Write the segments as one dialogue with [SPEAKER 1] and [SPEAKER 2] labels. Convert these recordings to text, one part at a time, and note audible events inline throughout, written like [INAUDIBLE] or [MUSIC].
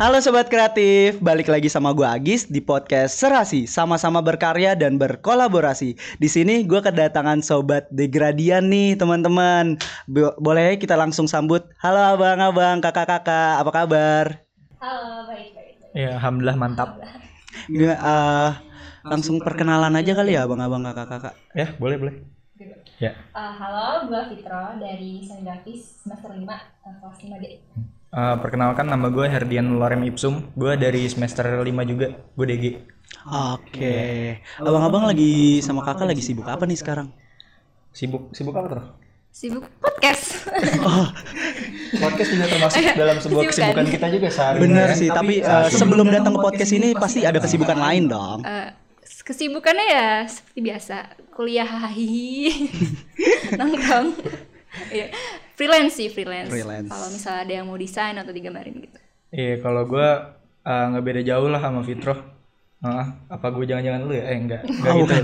[SPEAKER 1] Halo sobat kreatif, balik lagi sama gue Agis di podcast Serasi, sama-sama berkarya dan berkolaborasi. Di sini gue kedatangan sobat Degradian nih teman-teman. Bo- Boleh kita langsung sambut. Halo abang-abang, kakak-kakak, apa kabar?
[SPEAKER 2] Halo, baik baik. baik.
[SPEAKER 3] Ya, alhamdulillah mantap.
[SPEAKER 1] Nggak, eh, langsung perkenalan aja kali ya abang-abang, kakak-kakak.
[SPEAKER 3] Ya, boleh boleh. Ya.
[SPEAKER 2] Uh, halo, gue Fitro dari Desain Grafis semester 5 uh, kelas 5D.
[SPEAKER 3] Eh, perkenalkan nama gue Herdian Lorem Ipsum. Gue dari semester 5 juga. Gue DG.
[SPEAKER 1] Oke, abang-abang lagi sama kakak lagi sibuk apa nih sekarang?
[SPEAKER 3] Sibuk sibuk apa tuh?
[SPEAKER 2] Sibuk podcast.
[SPEAKER 3] Podcast juga termasuk dalam sebuah
[SPEAKER 2] Kesibukan.
[SPEAKER 3] kesibukan kita juga sehari.
[SPEAKER 1] Bener sih, tapi eh, sebelum datang ke podcast ini pasti ada kesibukan [LAUGHS] lain dong.
[SPEAKER 2] Uh, kesibukannya ya seperti biasa, kuliah hihi, [LAUGHS] nongkrong. Iya. Freelance sih freelance.
[SPEAKER 1] Freelance.
[SPEAKER 2] Kalau misalnya ada yang mau desain atau digambarin gitu.
[SPEAKER 3] Iya, kalau gue eh, nggak beda jauh lah sama Fitro. Ah, apa gue jangan-jangan lu ya? Eh enggak, [LAUGHS] enggak gitu.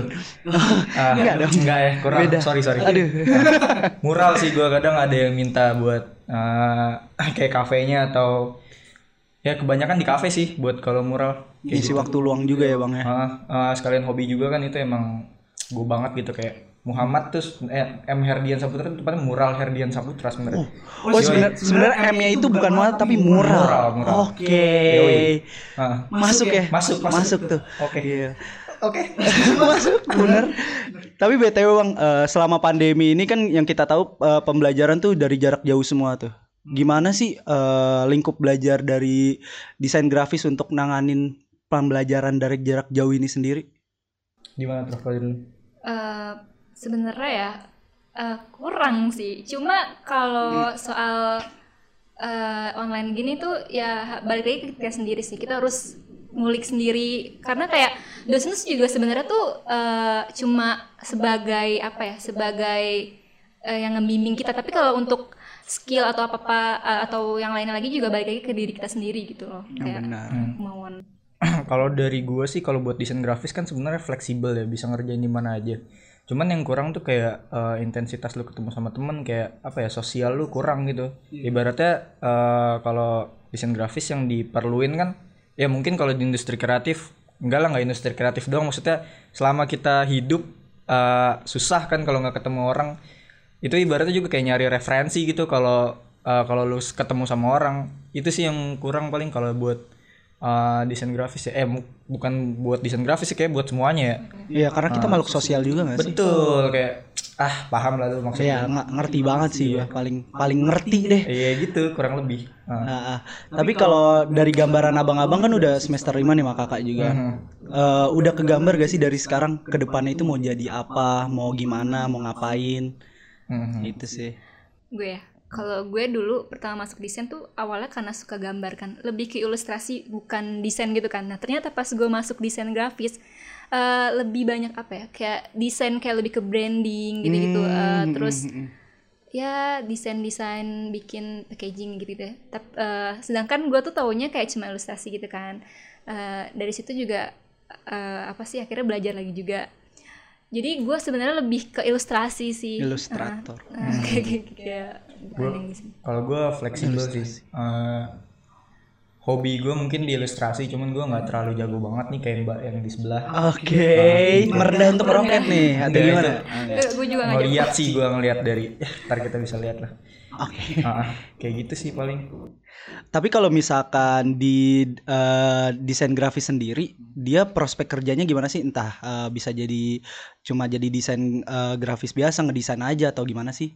[SPEAKER 3] Ah, [LAUGHS]
[SPEAKER 1] Enggak dong.
[SPEAKER 3] Enggak ya, kurang.
[SPEAKER 1] Beda.
[SPEAKER 3] Sorry, sorry.
[SPEAKER 1] Aduh.
[SPEAKER 3] Ah, mural sih gue kadang ada yang minta buat eh, [LAUGHS] kayak kafenya atau ya kebanyakan di kafe sih buat kalau mural. Kayak
[SPEAKER 1] Isi waktu luang juga ya bang ya.
[SPEAKER 3] Ah, ah, sekalian hobi juga kan itu emang gue banget gitu kayak Muhammad terus eh, M Herdian Saputra itu tepatnya mural Herdian Saputra sebenarnya.
[SPEAKER 1] Oh sebenar- sebenarnya M-nya itu bukan mural tapi mural.
[SPEAKER 3] Mural, mural.
[SPEAKER 1] Oke.
[SPEAKER 3] Yoi. Ah,
[SPEAKER 1] Masuk ya?
[SPEAKER 3] Masuk, masuk.
[SPEAKER 1] Masuk tuh.
[SPEAKER 3] Oke.
[SPEAKER 1] Iya.
[SPEAKER 3] Oke. [LAUGHS]
[SPEAKER 1] Masuk, bener. Tapi BTW Bang, eh, selama pandemi ini kan yang kita tahu eh, pembelajaran tuh dari jarak jauh semua tuh. Gimana sih eh, lingkup belajar dari desain grafis untuk nanganin pembelajaran dari jarak jauh ini sendiri?
[SPEAKER 3] Gimana dulu?
[SPEAKER 2] Eh, sebenarnya ya eh, kurang sih. Cuma kalau soal eh, online gini tuh ya balik lagi ke kita sendiri sih. Kita harus ngulik sendiri karena kayak dosen tuh juga sebenarnya tuh eh, cuma sebagai apa ya? Sebagai eh, yang ngembimbing kita. Tapi kalau untuk skill atau apa apa atau yang lainnya lagi juga balik lagi ke diri kita sendiri gitu loh. Kayak
[SPEAKER 1] Benar.
[SPEAKER 2] kemauan. [CLEARS THROAT]
[SPEAKER 3] kalau dari gue sih kalau buat desain grafis kan sebenarnya fleksibel ya bisa ngerjain di mana aja. Cuman yang kurang tuh kayak eh, intensitas lu ketemu sama temen kayak apa ya sosial lu kurang gitu. Ibaratnya eh, kalau desain grafis yang diperluin kan ya mungkin kalau di industri kreatif enggak lah nggak industri kreatif doang. Maksudnya selama kita hidup eh, susah kan kalau nggak ketemu orang. Itu ibaratnya juga kayak nyari referensi gitu kalau eh, kalau lu ketemu sama orang. Itu sih yang kurang paling kalau buat eh, desain grafis ya eh bukan buat desain grafis sih kayak buat semuanya ya
[SPEAKER 1] Iya, karena kita makhluk sosial juga gak sih?
[SPEAKER 3] betul kayak ah paham lah lu maksudnya
[SPEAKER 1] Iya, ng- ngerti banget sih gua. paling paling ngerti deh.
[SPEAKER 3] iya gitu kurang lebih Ah.
[SPEAKER 1] Ah, ah. Tapi kalau dari gambaran abang-abang kan udah semester 5 nih sama kakak juga. Eh, udah kegambar gak sih dari sekarang ke depannya itu mau jadi apa, mau gimana, mau ngapain?
[SPEAKER 3] Mhm.
[SPEAKER 1] Itu sih.
[SPEAKER 2] gue ya kalau gue dulu pertama masuk desain tuh awalnya karena suka gambar kan. Lebih ke ilustrasi bukan desain gitu kan. Nah ternyata pas gue masuk desain grafis eh, lebih banyak apa ya? Kayak desain kayak lebih ke branding gitu gitu
[SPEAKER 1] Hmm,
[SPEAKER 2] terus ya desain desain bikin packaging gitu deh tapi sedangkan gue tuh taunya kayak cuma ilustrasi gitu kan. Eh, dari situ juga eh, apa sih akhirnya belajar lagi juga. Jadi gue sebenarnya lebih ke ilustrasi sih.
[SPEAKER 1] Ilustrator. [LAUGHS]
[SPEAKER 2] Kayak gitu kayak gitu.
[SPEAKER 3] Kalau gue fleksibel sih Eh, hobi gue mungkin di ilustrasi cuman gue nggak terlalu jago banget nih kayak mbak yang di sebelah
[SPEAKER 1] Oke, merendah untuk meroket nih. Atau
[SPEAKER 3] Iya,
[SPEAKER 1] gimana?
[SPEAKER 2] Eh, gue juga nggak
[SPEAKER 3] ngeliat sih gue ngeliat dari [LAUGHS] ntar kita bisa lihat lah
[SPEAKER 1] Oke.
[SPEAKER 3] Ah, ah, kayak gitu sih paling
[SPEAKER 1] Tapi kalau misalkan di eh, desain grafis sendiri, dia prospek kerjanya gimana sih? Entah eh, bisa jadi cuma jadi desain eh, grafis biasa ngedesain aja atau gimana sih?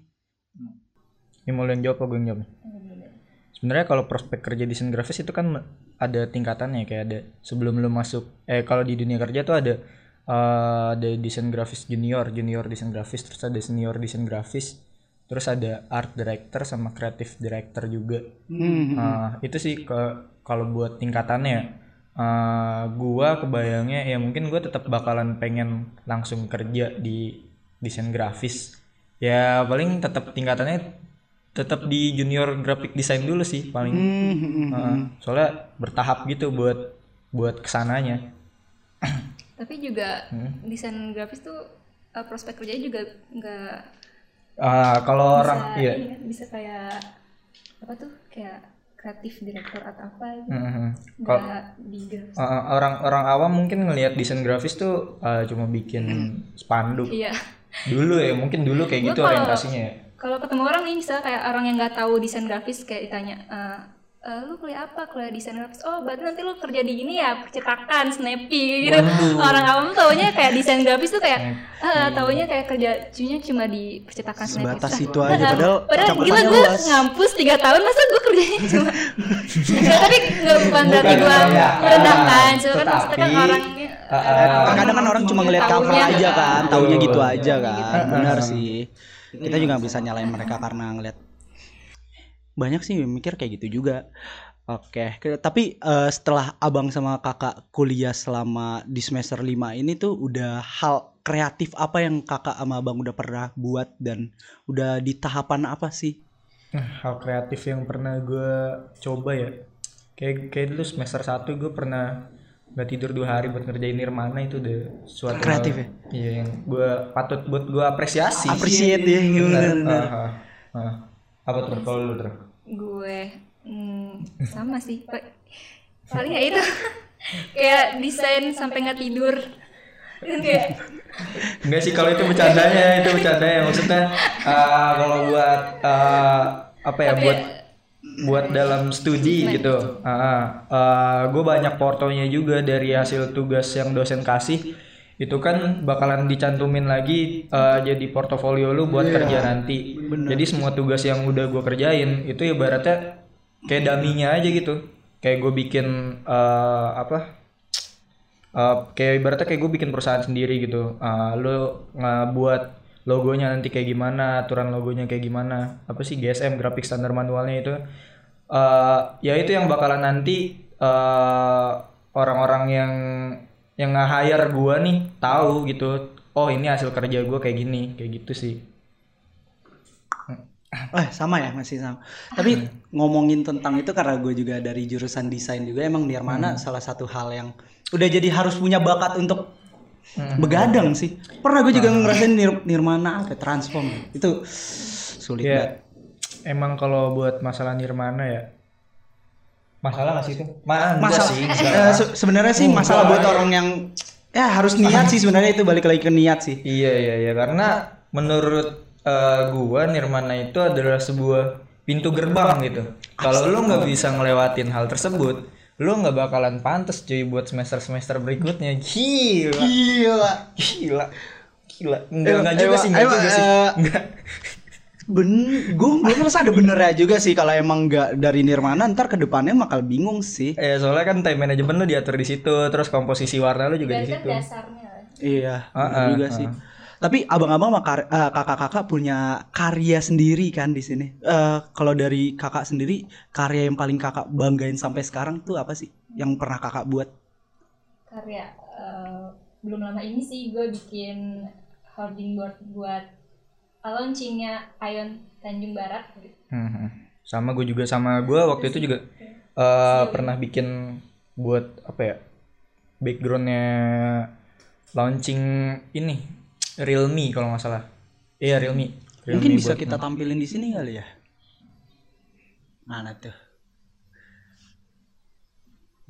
[SPEAKER 3] Ini mau yang jawab apa gue yang jawab nih? sebenarnya kalau prospek kerja desain grafis itu kan ada tingkatannya kayak ada sebelum lu masuk eh kalau di dunia kerja tuh ada eh, ada desain grafis junior junior desain grafis terus ada senior desain grafis terus ada art director sama creative director juga
[SPEAKER 1] Hmm.
[SPEAKER 3] Nah, itu sih ke kalau buat tingkatannya eh, gua kebayangnya ya mungkin gua tetap bakalan pengen langsung kerja di desain grafis ya paling tetap tingkatannya tetap di junior graphic design dulu sih paling
[SPEAKER 1] Hmm.
[SPEAKER 3] Heeh. soalnya bertahap gitu buat buat ke sananya
[SPEAKER 2] tapi juga
[SPEAKER 3] Hmm.
[SPEAKER 2] desain grafis tuh eh, prospek kerjanya juga nggak
[SPEAKER 3] Ah, kalau
[SPEAKER 2] bisa
[SPEAKER 3] orang iya
[SPEAKER 2] iya, bisa kayak apa tuh kayak kreatif direktur atau apa gitu.
[SPEAKER 3] Mhm. Kalau-
[SPEAKER 2] grafis.
[SPEAKER 3] Uh, orang orang awam mungkin ngelihat desain grafis tuh uh, cuma bikin spanduk
[SPEAKER 2] Iya.
[SPEAKER 3] dulu ya mungkin dulu kayak gitu orientasinya ya
[SPEAKER 2] Kalau ketemu orang nih misalnya kayak orang yang nggak tahu desain grafis kayak ditanya, "Eh, eh, lu kuliah apa? Kuliah desain grafis. Oh, berarti nanti lu kerja di ini ya, percetakan, snappy gitu. Orang awam taunya kayak desain grafis tuh kayak eh taunya kayak kerja cunya cuma di percetakan snappy.
[SPEAKER 1] Sebatas
[SPEAKER 2] Lah,
[SPEAKER 1] itu aja padahal
[SPEAKER 2] Padahal gila gue
[SPEAKER 1] luas.
[SPEAKER 2] ngampus 3 tahun masa gue kerjanya cuma [LAUGHS] Nggak, tapi nggak bukan berarti gue merendahkan cuma kan maksudnya kan orangnya
[SPEAKER 3] uh, uh,
[SPEAKER 2] eh,
[SPEAKER 1] Kadang kan orang cuma ngeliat cover aja kan, taunya gitu aja kan. Benar sih. Kita juga nggak bisa nyalain mereka karena ngeliat banyak sih mikir kayak gitu juga. Oke, ke- tapi eh, setelah abang sama kakak kuliah selama di semester 5 ini tuh udah hal kreatif apa yang kakak sama abang udah pernah buat dan udah di tahapan apa sih?
[SPEAKER 3] Hal kreatif yang pernah gue coba ya kayak kayak dulu semester 1 gue pernah nggak tidur dua hari buat ngerjain Nirmana itu udah suatu
[SPEAKER 1] Kreatif
[SPEAKER 3] hal-
[SPEAKER 1] ya?
[SPEAKER 3] iya yang gue patut buat gue apresiasi.
[SPEAKER 1] Appreciate ya,
[SPEAKER 3] ah. apa tuh kalau lu terus
[SPEAKER 2] gue hmm, sama sih Pa- paling ya itu. [LAUGHS] Kayak desain sampai nggak tidur.
[SPEAKER 3] Enggak sih kalau itu bercandanya itu bercandanya. Maksudnya uh, kalau buat uh, apa ya
[SPEAKER 2] Tapi-
[SPEAKER 3] buat buat dalam studi gitu. gue banyak portonya juga dari hasil tugas yang dosen kasih itu kan bakalan dicantumin lagi uh, jadi portofolio lu buat kerja nanti. Jadi semua tugas yang udah gue kerjain itu ibaratnya kayak daminya aja gitu. Kayak gue bikin uh, apa Uh, kayak ibaratnya kayak gue bikin perusahaan sendiri gitu. Uh, lo ngebuat logonya nanti kayak gimana, aturan logonya kayak gimana, apa sih GSM grafik standar manualnya itu. Uh, ya itu yang bakalan nanti uh, orang-orang yang yang nge-hire gue nih tahu gitu. Oh ini hasil kerja gue kayak gini, kayak gitu sih.
[SPEAKER 1] Eh sama ya masih sama. Tapi ngomongin tentang itu karena gue juga dari jurusan desain juga emang Nirmana salah satu hal yang udah jadi harus punya bakat untuk begadang sih. Pernah gue juga ngerasain Nir- Nirmana apa transform itu sulit
[SPEAKER 3] Ya
[SPEAKER 1] banget.
[SPEAKER 3] emang kalau buat masalah Nirmana ya masalah nggak sih itu? Ma
[SPEAKER 1] Masalah
[SPEAKER 3] sih.
[SPEAKER 1] eh, se- sebenarnya sih masalah buat orang yang ya harus niat sih sebenarnya itu balik lagi ke niat sih.
[SPEAKER 3] Iya iya iya karena menurut eh, gua Nirmana itu adalah sebuah pintu gerbang gitu. Kalau lu nggak bisa ngelewatin hal tersebut, lu nggak bakalan pantas cuy buat semester semester berikutnya. Gila,
[SPEAKER 1] Gila.
[SPEAKER 3] gila, gila. Enggak enggak juga sih, enggak
[SPEAKER 1] emang,
[SPEAKER 3] juga sih.
[SPEAKER 1] eh,
[SPEAKER 3] Enggak.
[SPEAKER 1] Ben, gue gue merasa ada benernya juga sih kalau emang nggak dari Nirmana ntar ke depannya bakal bingung sih.
[SPEAKER 3] Eh soalnya kan time management lu diatur di situ, terus komposisi warna lu juga di situ.
[SPEAKER 2] dasarnya
[SPEAKER 1] Iya,
[SPEAKER 3] ah,
[SPEAKER 1] juga sih. Tapi abang-abang sama kar- eh, kakak-kakak punya karya sendiri kan di sini. Eh, kalau dari kakak sendiri, karya yang paling kakak banggain sampai sekarang tuh apa sih? Yang pernah kakak buat?
[SPEAKER 2] karya eh, belum lama ini sih gue bikin hoarding board buat launchingnya Ion Tanjung Barat
[SPEAKER 3] Hmm, sama gue juga sama gue waktu itu juga eh, pernah bikin buat apa ya backgroundnya launching ini Realme kalau nggak salah iya Realme, Realme
[SPEAKER 1] Mungkin bisa kita tampilin di sini kali ya. Mana tuh?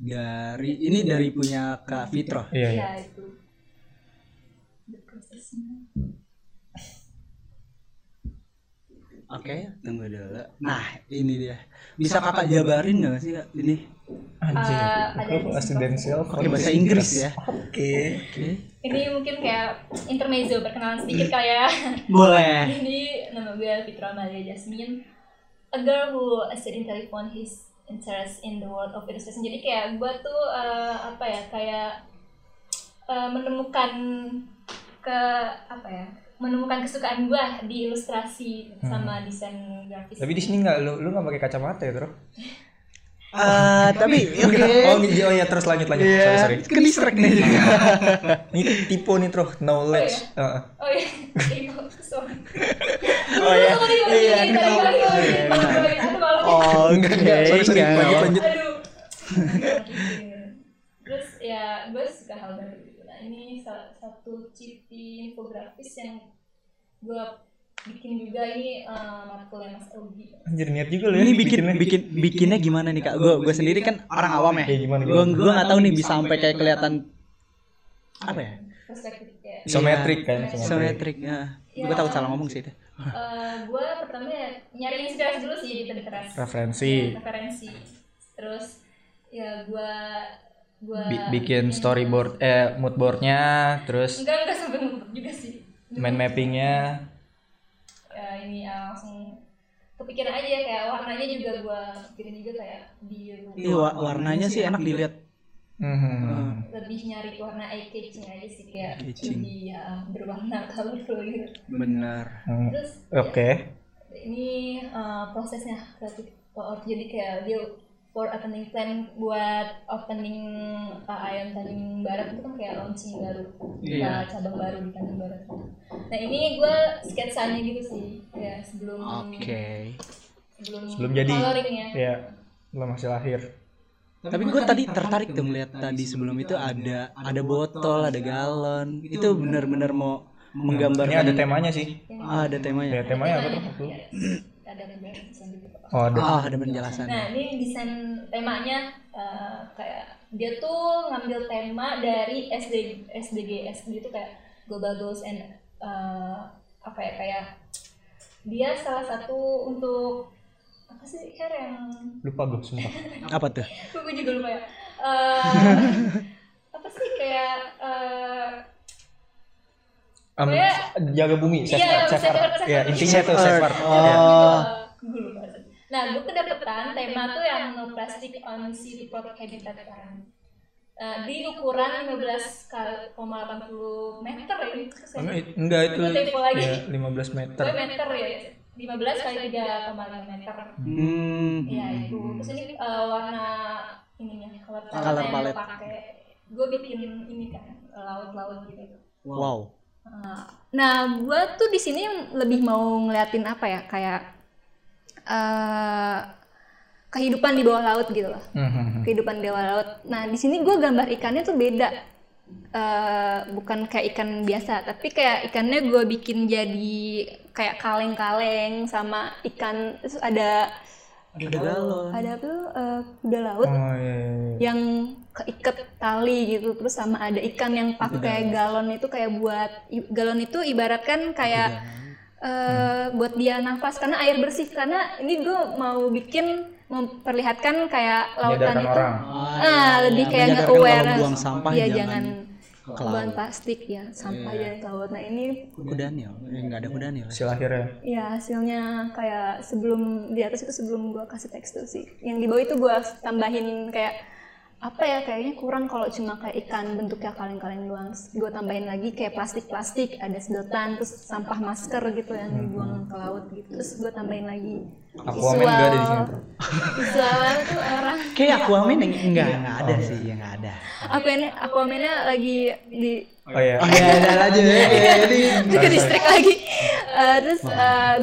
[SPEAKER 1] Dari ini dari punya Kak Fitro.
[SPEAKER 3] iya, iya.
[SPEAKER 2] ya itu prosesnya.
[SPEAKER 1] Oke, tunggu dulu. Nah, ini dia. Bisa kakak jabarin nggak sih kak ini?
[SPEAKER 3] Anjir,
[SPEAKER 2] Eh, ada
[SPEAKER 1] Pakai bahasa Inggris ya.
[SPEAKER 3] oke
[SPEAKER 1] Oke.
[SPEAKER 2] ini mungkin kayak intermezzo perkenalan sedikit kali ya
[SPEAKER 1] Boleh.
[SPEAKER 2] Jadi nama gue Fitra Maria Jasmine A girl who sitting telephone his interest in the world of illustration Jadi kayak gue tuh eh, apa ya kayak eh, menemukan ke apa ya menemukan kesukaan gue di ilustrasi sama desain grafis.
[SPEAKER 3] tapi di sini nggak lu lu nggak pakai kacamata ya bro
[SPEAKER 1] Eh, tapi oke.
[SPEAKER 3] oh iya oh, iya terus lanjut lanjut.
[SPEAKER 1] Iya,
[SPEAKER 3] sorry sorry.
[SPEAKER 1] Ke distract nih. [LAUGHS]
[SPEAKER 3] Ini tipe nih bro knowledge Heeh.
[SPEAKER 2] Oh iya, sorry.
[SPEAKER 1] Oh iya.
[SPEAKER 2] Sorry, sorry,
[SPEAKER 1] Iya,
[SPEAKER 2] sorry, sorry, sorry, sorry. Aduh, malu.
[SPEAKER 1] Oh, Oke,
[SPEAKER 3] sorry sorry.
[SPEAKER 1] Nggak
[SPEAKER 3] lanjut lanjut
[SPEAKER 2] Aduh. Terus ya gue suka hal baru. Gitu. Nah ini salah satu ciri infografis yang gue bikin juga ini uh, matkulnya Mas Ogi.
[SPEAKER 3] Anjir niat juga lo ya.
[SPEAKER 1] Ini bikin
[SPEAKER 3] bikinnya.
[SPEAKER 1] bikin bikinnya gimana nih kak? Gue gue sendiri kan orang awam ya.
[SPEAKER 3] Kayak gimana,
[SPEAKER 1] Gue gue nggak tahu nih bisa sampai kayak kelihatan apa ya?
[SPEAKER 2] Perspektif.
[SPEAKER 3] Isometrik kan,
[SPEAKER 1] Iya,
[SPEAKER 3] isometrik.
[SPEAKER 1] Ya. Gue tahu salah ngomong sih itu.
[SPEAKER 2] Uh, gue pertama ya nyari inspirasi dulu sih di Pinterest.
[SPEAKER 3] Referensi.
[SPEAKER 2] Referensi. Terus ya gue gue
[SPEAKER 3] Bi- bikin storyboard eh mood boardnya, terus
[SPEAKER 2] enggak enggak sampai ngumpet juga sih.
[SPEAKER 3] mind mappingnya.
[SPEAKER 2] Ya, ini uh, langsung kepikiran aja kayak warnanya juga gue pikirin juga kayak biru.
[SPEAKER 1] Iya wa- warnanya sih enak dilihat.
[SPEAKER 3] Mhm.
[SPEAKER 2] lebih nyari warna eye catching aja sih kayak
[SPEAKER 1] Catching.
[SPEAKER 2] lebih ya berwarna [LAUGHS] colorful gitu.
[SPEAKER 1] Bener.
[SPEAKER 3] Hmm.
[SPEAKER 2] Terus
[SPEAKER 3] Oke.
[SPEAKER 2] ini uh, prosesnya kreatif Power jadi kayak dia for opening plan buat opening uh, Ion Tanjung Barat itu kan kayak launching baru
[SPEAKER 1] Iya.
[SPEAKER 2] uh, cabang baru di Tanjung Barat nah ini gue sketsanya gitu sih ya sebelum
[SPEAKER 1] Oke.
[SPEAKER 2] sebelum,
[SPEAKER 3] Sebelum jadi.
[SPEAKER 2] coloringnya
[SPEAKER 3] Ya, belum masih lahir.
[SPEAKER 1] Tapi gue tadi tertarik tuh ngeliat tadi sebelum itu ada ada botol, ada galon. Itu benar-benar mau
[SPEAKER 3] Ini
[SPEAKER 1] menggambarkan
[SPEAKER 3] ada temanya sih.
[SPEAKER 1] Ah, ada temanya.
[SPEAKER 3] Ya, temanya apa tuh? [CLEARS THROAT]
[SPEAKER 2] ada penjelasan gitu
[SPEAKER 3] Oh, ada.
[SPEAKER 1] Ah, ada penjelasan.
[SPEAKER 2] Nah ini desain temanya eh, kayak dia tuh ngambil tema dari SD SDGs gitu kayak Global Goals and eh, apa ya kayak dia salah satu untuk apa sih Her yang
[SPEAKER 3] Lupa gue sumpah. [LAUGHS]
[SPEAKER 1] Apa tuh?
[SPEAKER 2] gue juga lupa ya Eh, [LAUGHS] apa sih kayak eh, Kayak-
[SPEAKER 3] jaga bumi,
[SPEAKER 2] Iya,
[SPEAKER 3] save Earth.
[SPEAKER 2] Earth, save
[SPEAKER 3] Ya, intinya save Earth.
[SPEAKER 1] Oh.
[SPEAKER 3] Ya.
[SPEAKER 2] lupa. Nah, gue kedapetan tema tuh yang no plastic on seaport habitat kan. Uh, di ukuran 15,80 meter ya.
[SPEAKER 3] Enggak,
[SPEAKER 2] ya.
[SPEAKER 3] enggak itu
[SPEAKER 2] tempo lagi.
[SPEAKER 3] ya, 15 meter.
[SPEAKER 2] Gue meter ya. 15 kali 3,5 meter.
[SPEAKER 1] Hmm.
[SPEAKER 2] Iya itu. Terus ini uh, warna ininya color
[SPEAKER 1] Color
[SPEAKER 2] palette yang pakai. Gue bikin ini kan laut-laut gitu.
[SPEAKER 1] Wow.
[SPEAKER 2] Nah, gue tuh di sini lebih mau ngeliatin apa ya, kayak eh kehidupan di bawah laut gitu loh,
[SPEAKER 3] Mhm.
[SPEAKER 2] kehidupan di bawah laut. Nah, di sini gue gambar ikannya tuh beda, Eh, bukan kayak ikan biasa, tapi kayak ikannya gue bikin jadi kayak kaleng-kaleng sama ikan, terus ada
[SPEAKER 1] Ada galon.
[SPEAKER 2] ada apa tuh? Eh, kuda laut
[SPEAKER 3] Oh iya, iya, iya.
[SPEAKER 2] yang keiket tali gitu terus sama ada ikan yang pakai galon. itu kayak buat galon itu ibaratkan kayak eh, buat dia nafas karena air bersih. Karena ini gue mau bikin memperlihatkan kayak lautan itu.
[SPEAKER 3] orang.
[SPEAKER 2] ah lebih kayak
[SPEAKER 1] buang sampah
[SPEAKER 2] ya
[SPEAKER 1] jangan
[SPEAKER 2] jangan
[SPEAKER 1] laut.
[SPEAKER 2] plastik ya sampah jangan ke laut nah ini
[SPEAKER 1] Kudanil. Eh, enggak ada kudanil.
[SPEAKER 3] Hasil akhirnya.
[SPEAKER 2] ya hasilnya kayak sebelum di atas itu sebelum gua kasih tekstur sih yang di bawah itu gua tambahin kayak apa ya kayaknya kurang kalau cuma kayak ikan bentuknya kaleng-kaleng doang. Terus gua tambahin lagi kayak plastik-plastik ada sedotan terus sampah masker gitu yang dibuang ke laut gitu. Terus gua tambahin lagi
[SPEAKER 3] Aquaman enggak ada di sini.
[SPEAKER 2] visual tuh orang. [LAUGHS]
[SPEAKER 1] Kayak Aquaman yang enggak enggak ada sih, ya enggak ada.
[SPEAKER 2] aku ini Aquaman-nya lagi di
[SPEAKER 3] Oh iya.
[SPEAKER 1] Oh ya, ada aja ya. Jadi
[SPEAKER 2] juga distrik lagi. Eh, terus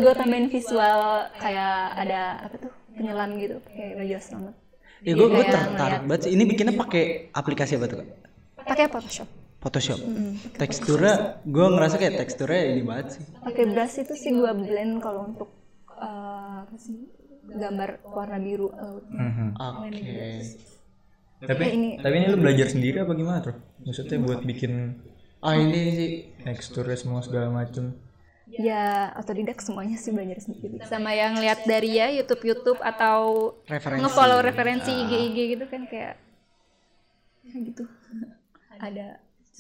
[SPEAKER 2] gue tambahin visual kayak ada apa tuh penyelam gitu kayak baju astronot
[SPEAKER 1] ya gue gue
[SPEAKER 2] Kayak
[SPEAKER 1] tertarik banget sih. Ini bikinnya pakai aplikasi apa tuh kak?
[SPEAKER 2] pakai Photoshop
[SPEAKER 1] Photoshop. Teksturnya, gue ngerasa kayak teksturnya ini banget sih.
[SPEAKER 2] pakai brush itu sih gue blend kalau untuk eh, apa sih gambar warna biru laut
[SPEAKER 3] Mhm.
[SPEAKER 1] Oke.
[SPEAKER 3] Tapi
[SPEAKER 2] Eh, ini-
[SPEAKER 3] tapi ini lu belajar sendiri apa gimana tuh? Maksudnya buat bikin
[SPEAKER 1] Ah ini sih
[SPEAKER 3] teksturnya semua segala macem.
[SPEAKER 2] Ya otodidak semuanya sih belajar sendiri. Sama yang lihat dari ya YouTube YouTube atau
[SPEAKER 1] referensi.
[SPEAKER 2] ngefollow referensi IG IG gitu kan kayak ya gitu. Ada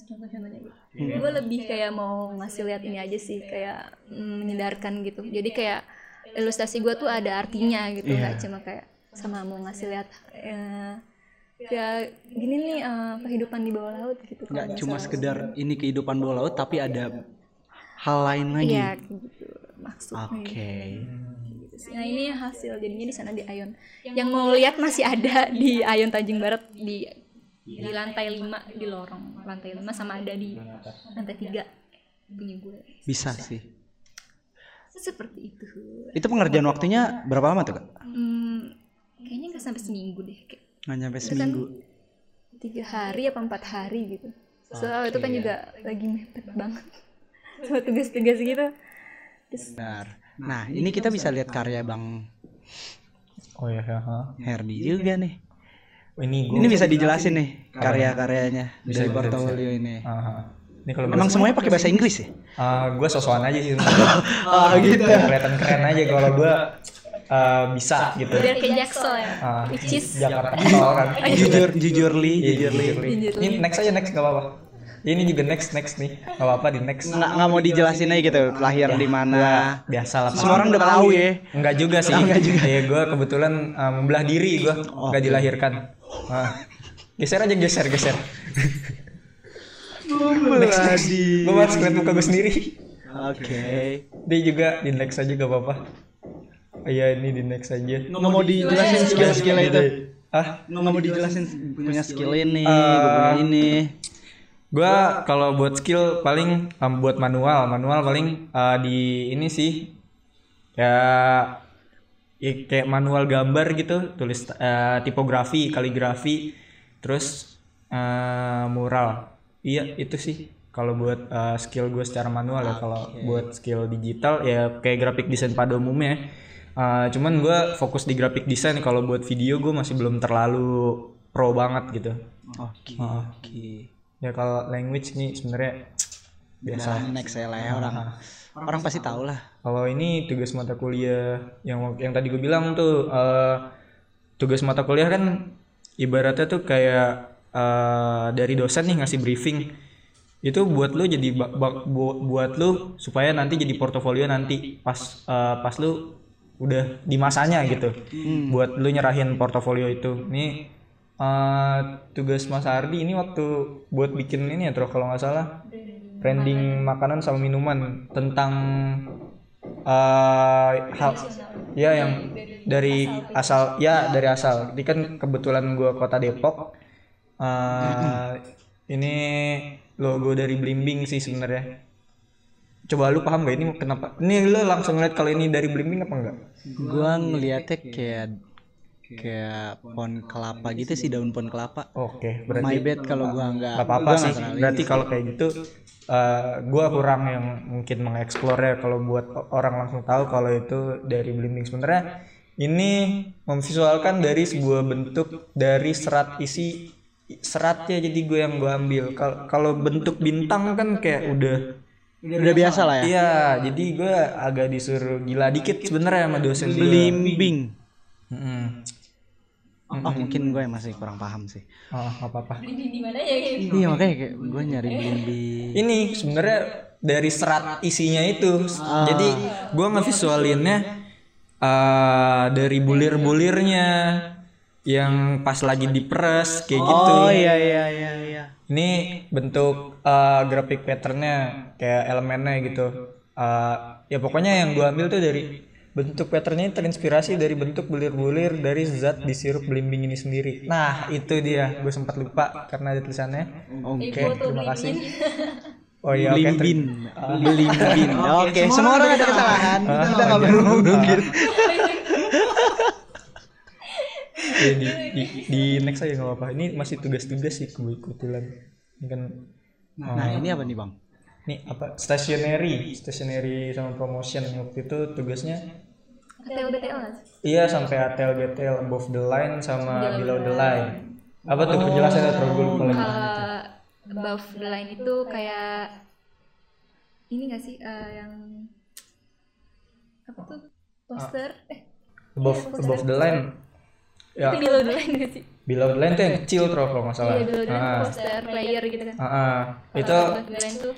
[SPEAKER 2] contoh-contohnya gitu. Gue lebih kayak mau ngasih lihat ini aja sih kayak mm, menyedarkan gitu. Jadi kayak ilustrasi gue tuh ada artinya gitu nggak cuma kayak sama mau ngasih lihat eh, ya gini nih eh, kehidupan di bawah laut gitu.
[SPEAKER 1] Nggak cuma sekedar ini kehidupan bawah laut, tapi ada hal lain lagi.
[SPEAKER 2] Iya gitu maksudnya
[SPEAKER 1] Oke.
[SPEAKER 2] Nah ini hasil jadinya di sana di Ayon. Yang mau lihat masih ada di Ayon Tanjung Barat di di lantai 5 di lorong lantai 5 sama ada di lantai 3 punya gue.
[SPEAKER 1] Bisa sih.
[SPEAKER 2] Seperti itu.
[SPEAKER 1] Itu pengerjaan waktunya berapa lama tuh kak?
[SPEAKER 2] Hmm, kayaknya nggak sampai seminggu deh. Kayak
[SPEAKER 1] Nggak nyampe seminggu.
[SPEAKER 2] tiga hari apa empat hari gitu. Soalnya itu kan juga lagi mepet banget. Sama tugas-tugas gitu.
[SPEAKER 1] Benar. Nah, ini kita bisa lihat karya Bang
[SPEAKER 3] Oh ya, ya, ha.
[SPEAKER 1] Herdi juga nih.
[SPEAKER 3] Ini
[SPEAKER 1] Ini bisa dijelasin nih karya-karyanya
[SPEAKER 3] Bisa,
[SPEAKER 1] dari
[SPEAKER 3] bisa,
[SPEAKER 1] portofolio ini.
[SPEAKER 3] Ini kalau
[SPEAKER 1] Emang semuanya pakai bahasa Inggris ya?
[SPEAKER 3] gue sosokan aja sih. [LAUGHS]
[SPEAKER 1] Oh gitu.
[SPEAKER 3] Kelihatan keren aja kalau gue eh, bisa gitu.
[SPEAKER 2] biar ke Jaksel ya
[SPEAKER 3] Ah,
[SPEAKER 2] which is
[SPEAKER 3] Jakarta Tol kan.
[SPEAKER 1] jujur jujur li,
[SPEAKER 3] Iya,
[SPEAKER 1] jujur li.
[SPEAKER 3] jujur, Li. Ini next aja next gak apa-apa. Ini juga next next nih. Gak apa-apa di next.
[SPEAKER 1] Nggak nggak mau dijelasin aja gitu lahir di mana.
[SPEAKER 3] Biasa lah.
[SPEAKER 1] Semua orang udah tahu ya.
[SPEAKER 3] Enggak juga sih. Enggak juga. Ya gue kebetulan uh, membelah diri gue, enggak dilahirkan. Ah. Geser aja geser geser. next next. Gue harus ngeliat muka gue sendiri.
[SPEAKER 1] Oke.
[SPEAKER 3] Dia juga di next aja gak apa-apa. Iya ini di next aja.
[SPEAKER 1] Nggak mau dijelasin skill-skill itu.
[SPEAKER 3] Ah,
[SPEAKER 1] Nggak mau dijelasin punya skill ini, punya ini.
[SPEAKER 3] Gua kalau buat skill paling um, buat manual, manual paling uh, di ini sih ya ya kayak manual gambar gitu, tulis uh, tipografi, kaligrafi, terus uh, mural. Iya itu sih kalau buat uh, skill gue secara manual ya. Kalau buat skill digital ya kayak graphic design pada umumnya. Uh, cuman gue fokus di graphic design kalau buat video gue masih belum terlalu pro banget gitu.
[SPEAKER 1] Oke.
[SPEAKER 3] Ah.
[SPEAKER 1] Oke.
[SPEAKER 3] Ya kalau language nih sebenarnya biasa.
[SPEAKER 1] Next ya lah ya orang. Orang pasti tahu lah.
[SPEAKER 3] Kalau ini tugas mata kuliah yang yang tadi gue bilang tuh eh, tugas mata kuliah kan ibaratnya tuh kayak eh, dari dosen nih ngasih briefing itu buat lu jadi buat lu supaya nanti jadi portofolio nanti pas eh, pas lu udah di masanya gitu buat lu nyerahin portofolio itu ini eh, tugas Mas Ardi ini waktu buat bikin ini ya Tro kalau nggak salah. Branding makanan sama minuman tentang eh hal ya yang dari asal ya dari asal. Ini kan kebetulan gua kota Depok. Eh ini logo dari Blimbing sih sebenarnya. Coba lu paham gak ini kenapa? Ini lu langsung ngeliat kalau ini dari Blimbing apa enggak
[SPEAKER 1] Gua ngeliatnya kayak kayak pohon kelapa gitu sih daun pohon kelapa.
[SPEAKER 3] oke
[SPEAKER 1] My
[SPEAKER 3] berarti
[SPEAKER 1] bad kalau gua nggak.
[SPEAKER 3] nggak apa-apa
[SPEAKER 1] gua
[SPEAKER 3] sih berarti kalau kayak gitu eh gua kurang yang mungkin mengeksplor ya kalau buat orang langsung tahu kalau itu dari Blimbing sebenarnya ini memvisualkan dari sebuah bentuk dari serat isi seratnya jadi gue yang gue ambil Kal- kalau bentuk bintang kan kayak udah
[SPEAKER 1] Udah biasa lah ya.
[SPEAKER 3] iya jadi gue agak disuruh gila dikit sebenarnya sama dosen
[SPEAKER 1] Blimbing.
[SPEAKER 3] Mm-mm.
[SPEAKER 1] Oh mungkin gue masih kurang paham sih.
[SPEAKER 3] oh nggak apa-apa
[SPEAKER 2] di di mana ya kayak
[SPEAKER 1] Iya makanya kayak gue nyari blimbing.
[SPEAKER 3] ini sebenarnya dari serat isinya itu jadi gua ngevisualinnya eh dari bulir-bulirnya yang pas lagi diperes kayak gitu
[SPEAKER 1] Oh iya iya iya iya.
[SPEAKER 3] ini bentuk eh, grafik patternnya kayak elemennya gitu Eh, ya pokoknya yang gua ambil tuh dari bentuk patternnya terinspirasi dari bentuk bulir-bulir dari zat di sirup belimbing ini sendiri nah itu dia gue sempat lupa karena ada tulisannya
[SPEAKER 1] Oke.
[SPEAKER 3] Oke, terima kasih. Oh iya, oke.
[SPEAKER 1] Blimbing. Blimbing. Oke, semua orang ada kesalahan. Kita nggak perlu ngomong gitu.
[SPEAKER 3] Ya, di, di, di next aja nggak apa-apa. Ini masih tugas-tugas sih gue ikutin. Ini kan
[SPEAKER 1] Nah ini apa nih bang?
[SPEAKER 3] ini apa stationery, stationery sama promotion waktu itu tugasnya
[SPEAKER 2] BTL BTL nggak sih?
[SPEAKER 3] iya sampai ATL BTL above the line sama below the line. Apa tuh penjelasannya terus gue lupa lagi.
[SPEAKER 2] Kalau above the line itu kayak ini nggak sih eh, yang apa tuh poster? Eh,
[SPEAKER 3] Above above the line. Ya,
[SPEAKER 2] itu below the line nggak sih?
[SPEAKER 3] below the line tuh yang kecil terus kalau nggak salah.
[SPEAKER 2] Iya below the line
[SPEAKER 3] Ah,
[SPEAKER 2] poster player gitu kan.
[SPEAKER 3] ah, ah. Itu
[SPEAKER 2] Above the line tuh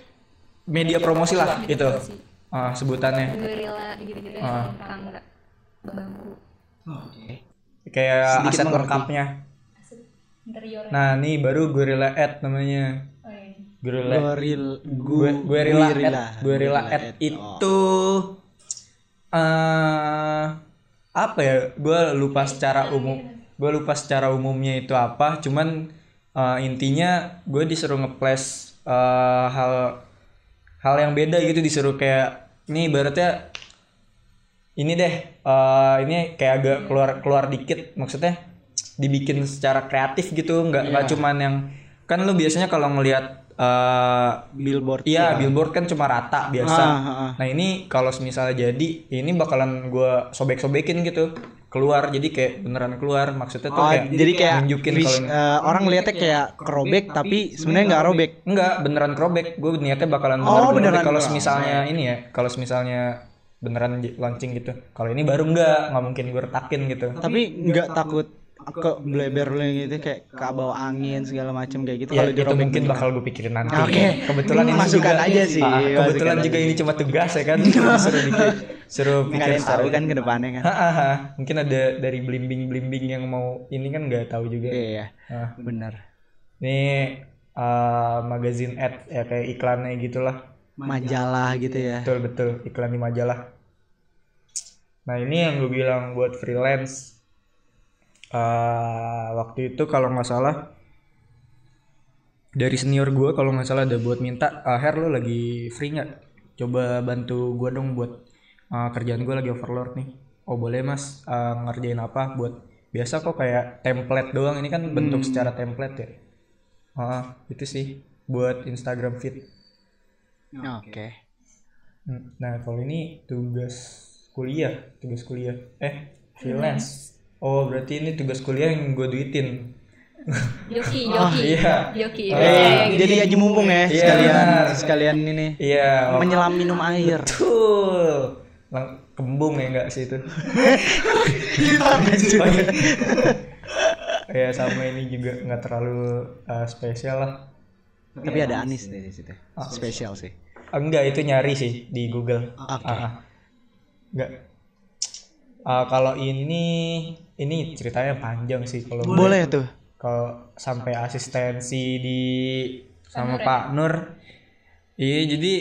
[SPEAKER 3] media promosi lah itu.
[SPEAKER 2] promosi.
[SPEAKER 3] Ah, sebutannya.
[SPEAKER 2] gorilla gitu-gitu
[SPEAKER 3] Ah.
[SPEAKER 2] Tangga bangku
[SPEAKER 3] Kayak
[SPEAKER 1] Sedikit
[SPEAKER 3] aset lengkapnya.
[SPEAKER 2] interior
[SPEAKER 3] Nah, nih baru Gorilla Ad namanya.
[SPEAKER 2] oh, iya.
[SPEAKER 3] Gorilla
[SPEAKER 1] Goril
[SPEAKER 3] gue gue rela
[SPEAKER 1] Guerrilla.
[SPEAKER 3] ad rela ad itu eh apa ya? Gue lupa secara umum. Gue lupa secara umumnya itu apa. Cuman eh, intinya gue disuruh ngeples eh, hal hal yang beda gitu. Disuruh kayak ini ibaratnya ini deh eh, ini kayak agak keluar keluar dikit maksudnya dibikin secara kreatif gitu nggak nggak cuman yang kan lu biasanya kalau ngelihat eh
[SPEAKER 1] billboard
[SPEAKER 3] Iya, billboard kan cuma rata biasa.
[SPEAKER 1] Ah, ah, ah.
[SPEAKER 3] Nah ini kalau misalnya jadi, ini bakalan gua sobek-sobekin gitu keluar. Jadi kayak beneran keluar. Maksudnya tuh
[SPEAKER 1] Oh,
[SPEAKER 3] kayak
[SPEAKER 1] jadi kayak
[SPEAKER 3] nunjukin kalau
[SPEAKER 1] eh, orang lihatnya kayak kerobek tapi sebenarnya nggak robek.
[SPEAKER 3] enggak beneran kerobek. Gue niatnya bakalan
[SPEAKER 1] Oh,
[SPEAKER 3] beneran,
[SPEAKER 1] beneran.
[SPEAKER 3] Kalau misalnya ini ya, kalau misalnya beneran launching gitu. Kalau ini baru enggak, nggak mungkin gue retakin gitu.
[SPEAKER 1] Tapi nggak takut ke bleber gitu kayak ke bawah angin segala macam kayak gitu
[SPEAKER 3] Ya
[SPEAKER 1] kalau
[SPEAKER 3] itu mungkin bakal gue pikirin nanti.
[SPEAKER 1] Oke.
[SPEAKER 3] Kebetulan ini
[SPEAKER 1] Masukan
[SPEAKER 3] juga,
[SPEAKER 1] aja sih,
[SPEAKER 3] Ah, kebetulan juga
[SPEAKER 1] aja.
[SPEAKER 3] ini cuma tugas ya kan. Suruh bikin, suruh pikir
[SPEAKER 1] tahu kan ke depannya kan.
[SPEAKER 3] Hahaha, mungkin ada dari blimbing-blimbing yang mau ini kan nggak tahu juga.
[SPEAKER 1] Iya,
[SPEAKER 3] Nah,
[SPEAKER 1] benar.
[SPEAKER 3] ini uh, magazine ad ya kayak iklannya gitulah.
[SPEAKER 1] Majalah gitu ya.
[SPEAKER 3] Betul betul. Iklan di majalah. Nah ini yang gue bilang buat freelance. Uh, waktu itu kalau nggak salah dari senior gue kalau nggak salah ada buat minta ah Her lo lagi free nggak? Coba bantu gue dong buat uh, kerjaan gue lagi overload nih. Oh boleh mas. Uh, ngerjain apa? Buat biasa kok kayak template doang. Ini kan bentuk secara template ya. Ah, itu sih. Buat Instagram feed
[SPEAKER 1] Oke.
[SPEAKER 3] Hmm, Nah, kalau ini tugas kuliah, tugas kuliah. Eh, freelance. Oh, berarti ini tugas kuliah yang gue duitin.
[SPEAKER 2] Joki, joki, [LAUGHS]
[SPEAKER 3] iya.
[SPEAKER 2] joki.
[SPEAKER 1] Eh,
[SPEAKER 2] Iya, gitu.
[SPEAKER 1] jadi aji mumpung ya
[SPEAKER 3] Iya,
[SPEAKER 1] sekalian sekalian ini
[SPEAKER 3] Iya, oh,
[SPEAKER 1] menyelam minum air.
[SPEAKER 3] betul. Lang kembung ya enggak sih itu? [LAUGHS] Oh, iya. ya sama ini juga nggak terlalu uh, spesial lah.
[SPEAKER 1] Tapi ada anis deh di situ. Spesial sih.
[SPEAKER 3] Ah, Enggak, itu nyari sih di Google.
[SPEAKER 1] Oke.
[SPEAKER 3] Ah, ah. Enggak. Ah, kalau ini ini ceritanya panjang sih kalau
[SPEAKER 1] Boleh tuh.
[SPEAKER 3] kalau sampai asistensi di sama Pak Nur. Iya, jadi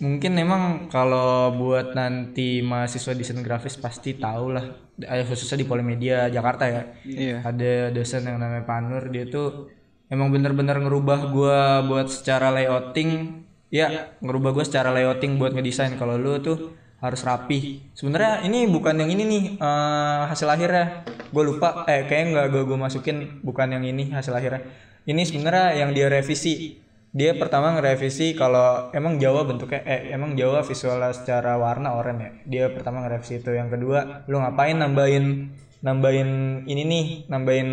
[SPEAKER 3] mungkin memang kalau buat nanti mahasiswa desain grafis pasti tahu lah, eh, khususnya di Polimedia Jakarta ya.
[SPEAKER 1] Iya.
[SPEAKER 3] Ada dosen yang namanya Pak Nur, dia tuh emang bener-bener ngerubah gua buat secara layouting, ya ngerubah gua secara layouting buat ngedesain. Kalau lu tuh harus rapi. Sebenarnya ini bukan yang ini nih eh, hasil akhirnya. Gue lupa, eh kayaknya nggak gue gue masukin bukan yang ini hasil akhirnya. Ini sebenarnya yang dia revisi. Dia pertama ngerevisi kalau emang Jawa bentuknya, eh emang Jawa visualnya secara warna oranye ya. Dia pertama ngerevisi itu. Yang kedua, lu ngapain nambahin nambahin ini nih, nambahin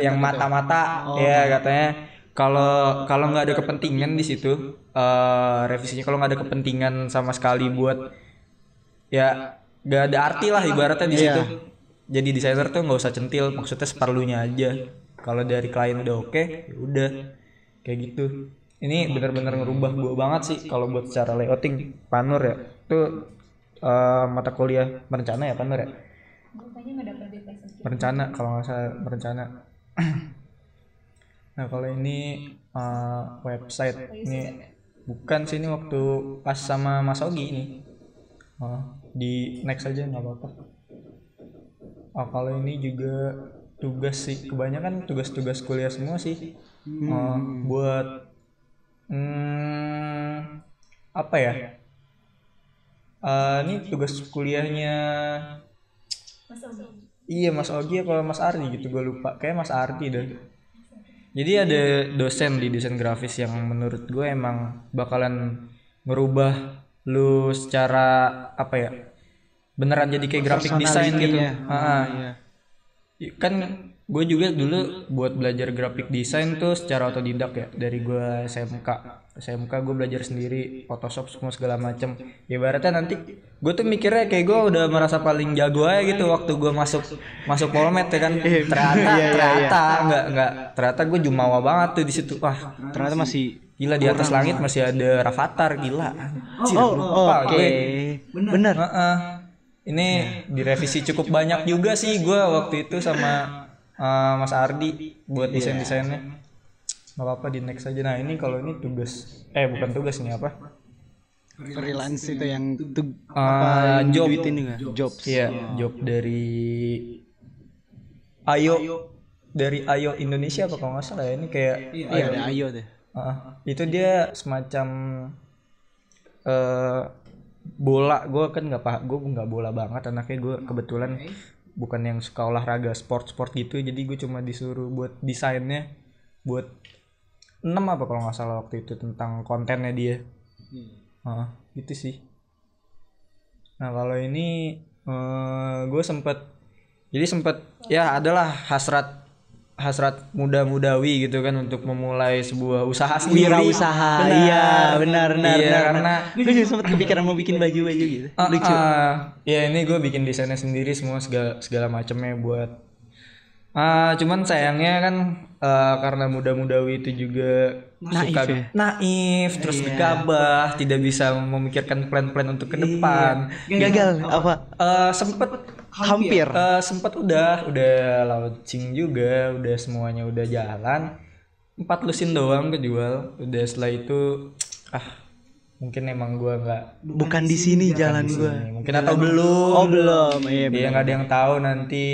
[SPEAKER 3] yang mata-mata. Ya katanya kalau kalau nggak ada kepentingan di situ eh revisinya kalau nggak ada kepentingan sama sekali buat ya nggak ada arti lah ibaratnya di situ. Jadi desainer tuh nggak usah centil maksudnya seperlunya aja. Kalau dari klien udah oke ya udah. Kayak gitu. Ini benar-benar ngerubah gua banget sih kalau buat secara layouting. Panur ya. Itu eh, mata kuliah berencana ya panur ya berencana kalau nggak salah berencana. [CLEARS THROAT] Nah kalau ini eh, website ini bukan sih ini waktu pas sama Mas Ogi ini. Oh, di next aja nggak apa-apa. Oh, kalau ini juga tugas sih kebanyakan tugas-tugas kuliah semua sih. Oh, buat hmm, apa ya? Eh, ini tugas kuliahnya Iya Mas Ogi apa Mas Ardi gitu gue lupa kayak Mas Ardi deh. Jadi ada dosen di desain grafis yang menurut gue emang bakalan merubah lu secara apa ya beneran jadi kayak graphic design gitu. Ah,
[SPEAKER 1] Iya.
[SPEAKER 3] kan gue juga dulu buat belajar graphic design tuh secara otodidak ya dari gue SMK SMK gue belajar sendiri Photoshop semua segala macem ibaratnya nanti gue tuh mikirnya kayak gue udah merasa paling jago aja gitu waktu gue masuk masuk Polmed ya kan ternyata ternyata nggak nggak ternyata gue jumawa banget tuh di situ wah
[SPEAKER 1] Ternyata masih
[SPEAKER 3] gila di atas langit masih ada Rafathar gila Anjir,
[SPEAKER 1] Oh,
[SPEAKER 3] lupa
[SPEAKER 1] oke.
[SPEAKER 3] gue.
[SPEAKER 1] Bener.
[SPEAKER 3] Heeh. Ini direvisi cukup banyak juga sih gue waktu itu sama uh, Mas Ardi buat desain desainnya. Gak apa-apa di next aja. Nah ini kalau ini tugas, eh bukan tugas ini apa?
[SPEAKER 1] Freelance itu yang tuh
[SPEAKER 3] Uh,
[SPEAKER 1] yang
[SPEAKER 3] job.
[SPEAKER 1] juga. Jobs.
[SPEAKER 3] Iya, job dari Ayo dari Ayo Indonesia apa kalau nggak salah ya ini kayak
[SPEAKER 1] Iya, ada Ayo deh.
[SPEAKER 3] Heeh. itu dia semacam eh bola gue kan nggak paham gue nggak bola banget anaknya gue kebetulan bukan yang suka olahraga sport sport gitu jadi gue cuma disuruh buat desainnya buat 6 apa kalau nggak salah waktu itu tentang kontennya dia Heeh, gitu sih nah kalau ini gue sempet jadi sempet ya adalah hasrat hasrat muda-mudawi gitu kan untuk memulai sebuah usaha sendiri
[SPEAKER 1] Wirausaha.
[SPEAKER 3] Benar.
[SPEAKER 1] Iya, benar benar
[SPEAKER 3] Iya,
[SPEAKER 1] benar.
[SPEAKER 3] karena
[SPEAKER 1] gue juga sempat kepikiran mau bikin baju-baju gitu.
[SPEAKER 3] Ah,
[SPEAKER 1] Lucu.
[SPEAKER 3] ah. ya ini gue bikin desainnya sendiri semua segala segala macamnya buat ah cuman sayangnya kan eh, karena muda-mudawi itu juga
[SPEAKER 1] Naif
[SPEAKER 3] suka
[SPEAKER 1] ya?
[SPEAKER 3] naif terus
[SPEAKER 1] Iya.
[SPEAKER 3] gegabah tidak bisa memikirkan plan-plan untuk ke depan
[SPEAKER 1] Gagal apa?
[SPEAKER 3] Eh, sempet
[SPEAKER 1] Hampir.
[SPEAKER 3] eh, sempet udah udah launching juga udah semuanya udah jalan empat lusin doang kejual udah setelah itu ah mungkin emang gua nggak
[SPEAKER 1] Bukan di sini jalan gue.
[SPEAKER 3] mungkin atau belum
[SPEAKER 1] Oh belum. Iya
[SPEAKER 3] Iya nggak ada yang tahu nanti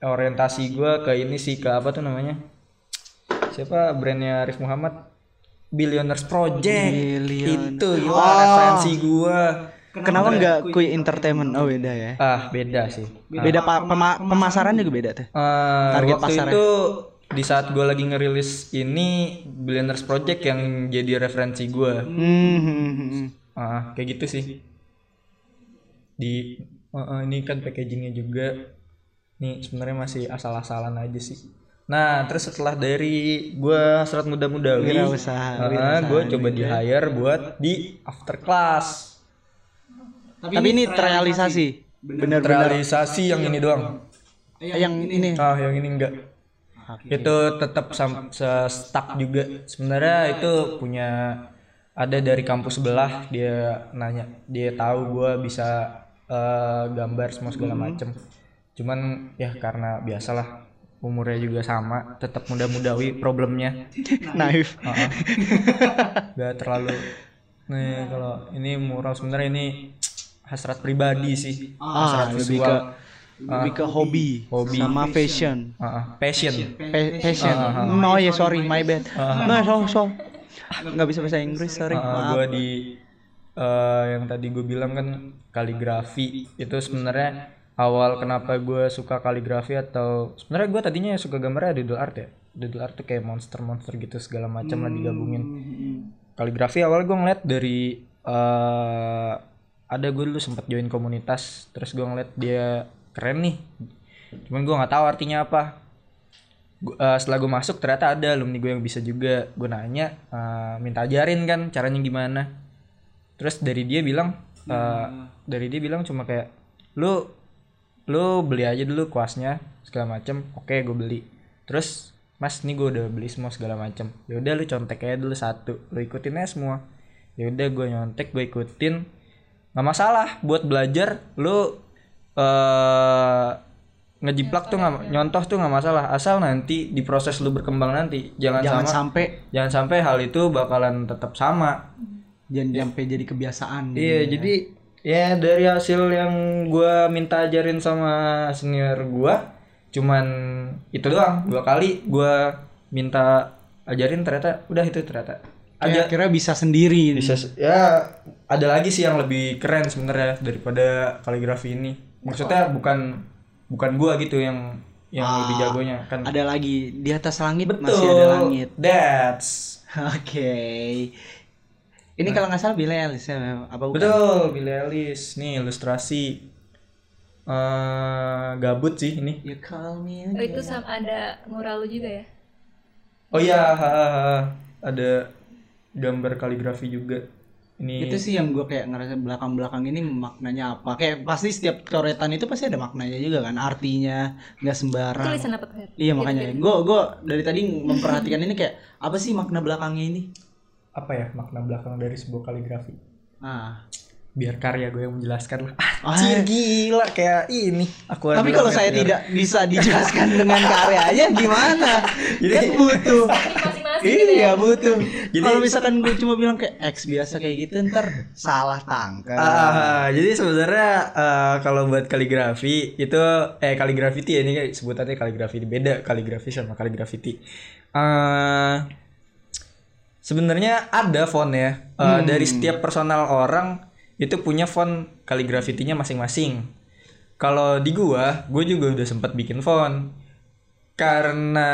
[SPEAKER 3] orientasi gua ke ini sih ke apa tuh namanya siapa brandnya Arif Muhammad Billionaires Project
[SPEAKER 1] Billion.
[SPEAKER 3] itu gila referensi gua
[SPEAKER 1] Kenapa nggak kui entertainment? Oh beda ya.
[SPEAKER 3] ah beda sih
[SPEAKER 1] Beda pa- pema- pemasaran juga beda tuh.
[SPEAKER 3] Eh,
[SPEAKER 1] Target
[SPEAKER 3] waktu
[SPEAKER 1] pasarnya.
[SPEAKER 3] itu di saat gue lagi ngerilis ini Billionaires Project yang jadi referensi gue
[SPEAKER 1] Hmm, hmm, hmm, hmm.
[SPEAKER 3] Ah, kayak gitu sih di eh, ini kan packagingnya juga nih sebenarnya masih asal-asalan aja sih nah terus setelah dari gue hasrat muda-mudawi
[SPEAKER 1] Wirausaha,
[SPEAKER 3] gue coba di hire buat di after class.
[SPEAKER 1] Tapi ini terrealisasi. Benar-benar.
[SPEAKER 3] realisasi yang ini doang.
[SPEAKER 1] Yang ini.
[SPEAKER 3] ah yang ini enggak. Itu tetap sam- se- stuck juga. Sebenarnya itu punya ada dari kampus sebelah dia nanya dia tahu gua bisa eh, gambar semua segala macem. Cuman ya karena biasalah umurnya juga sama tetap muda-mudawi problemnya [LAUGHS]
[SPEAKER 1] Naif.
[SPEAKER 3] Heeh. [LAUGHS] Gak terlalu nih kalau ini mural sebenarnya ini hasrat pribadi sih
[SPEAKER 1] Ah,
[SPEAKER 3] hasrat
[SPEAKER 1] lebih
[SPEAKER 3] visual
[SPEAKER 1] ke lebih ke hobi,
[SPEAKER 3] Hobi.
[SPEAKER 1] sama fashion.
[SPEAKER 3] Heeh, passion
[SPEAKER 1] Pa- passion. No ya sorry my bad. No so so. Nggak bisa bahasa Inggris sorry.
[SPEAKER 3] Uh, gue di eh, yang tadi gue bilang kan kaligrafi itu sebenarnya awal kenapa gue suka kaligrafi atau sebenarnya gue tadinya suka gambarnya doodle art ya. Doodle art tuh kayak monster-monster gitu segala macam lah digabungin. kaligrafi awal gue ngeliat dari eh ada gue dulu sempat join komunitas terus gue ngeliat dia keren nih. Cuman gue nggak tahu artinya apa. Gu- eh, setelah gue masuk ternyata ada alumni gue yang bisa juga. Gue nanya eh, minta ajarin kan caranya gimana. Terus dari dia bilang eh, dari dia bilang cuma kayak lu lu beli aja dulu kuasnya segala macem. Oke gue beli. Terus mas nih gue udah beli semua segala macem. Ya udah lu contek aja dulu satu lu ikutin aja semua. Ya udah gue nyontek gue ikutin. Nggak masalah buat belajar lu eh ngejiplak tuh nggak nyontoh tuh nggak masalah. Asal nanti di proses lu berkembang nanti jangan,
[SPEAKER 1] Jangan
[SPEAKER 3] sama
[SPEAKER 1] sampai
[SPEAKER 3] jangan sampai hal itu bakalan tetap sama.
[SPEAKER 1] Jangan sampai jadi kebiasaan.
[SPEAKER 3] iya jadi ya dari hasil yang gua minta ajarin sama senior gua cuman itu doang dua kali gua minta ajarin ternyata udah itu ternyata
[SPEAKER 1] Kayak kira bisa sendiri.
[SPEAKER 3] bisa ya ada lagi sih yang lebih keren sebenarnya daripada kaligrafi ini maksudnya bukan bukan gua gitu yang yang lebih jagonya kan
[SPEAKER 1] Ada lagi di atas langit masih ada langit.
[SPEAKER 3] that's [LAUGHS]
[SPEAKER 1] Oke. Ini kalau nggak salah Billy Ellis ya, apa bukan?
[SPEAKER 3] betul Billie Eilish nih ilustrasi eh gabut sih ini
[SPEAKER 1] You call me.
[SPEAKER 2] Oh itu sama ada mural lu juga ya?
[SPEAKER 3] oh iya ha, ha, ha. ada gambar kaligrafi juga ini
[SPEAKER 1] Itu sih yang gue kayak ngerasa belakang-belakang ini maknanya apa? Kayak pasti setiap coretan itu pasti ada maknanya juga kan, artinya nggak sembarang.
[SPEAKER 2] Tulisan apa?
[SPEAKER 1] Iya makanya, gue gue dari tadi memperhatikan ini kayak apa sih makna belakangnya ini?
[SPEAKER 3] Apa ya makna belakang dari sebuah kaligrafi
[SPEAKER 1] Ah,
[SPEAKER 3] biar karya gue yang menjelaskan lah
[SPEAKER 1] Ah.
[SPEAKER 3] Anjir gila kayak ini aku
[SPEAKER 1] tapi kalau
[SPEAKER 3] ya,
[SPEAKER 1] saya
[SPEAKER 3] biar-
[SPEAKER 1] tidak [LAUGHS] bisa dijelaskan dengan karyanya gimana?
[SPEAKER 3] Jadi-
[SPEAKER 1] kan [LAUGHS] butuh.
[SPEAKER 2] Masing-masing gitu ya?
[SPEAKER 1] Iya butuh.
[SPEAKER 3] Jadi-
[SPEAKER 1] Kalau misalkan gue cuma bilang kayak X biasa kayak gitu ntar salah tangkap.
[SPEAKER 3] Ah, jadi sebenarnya eh, kalau buat kaligrafi itu eh kaligrafi ya ini sebutannya kaligrafi beda kaligrafi sama kaligrafi. Eh sebenarnya ada font ya. Eh, dari setiap personal orang itu punya font kaligrafitinya masing-masing. Kalau di gua, gue juga udah sempat bikin font. karena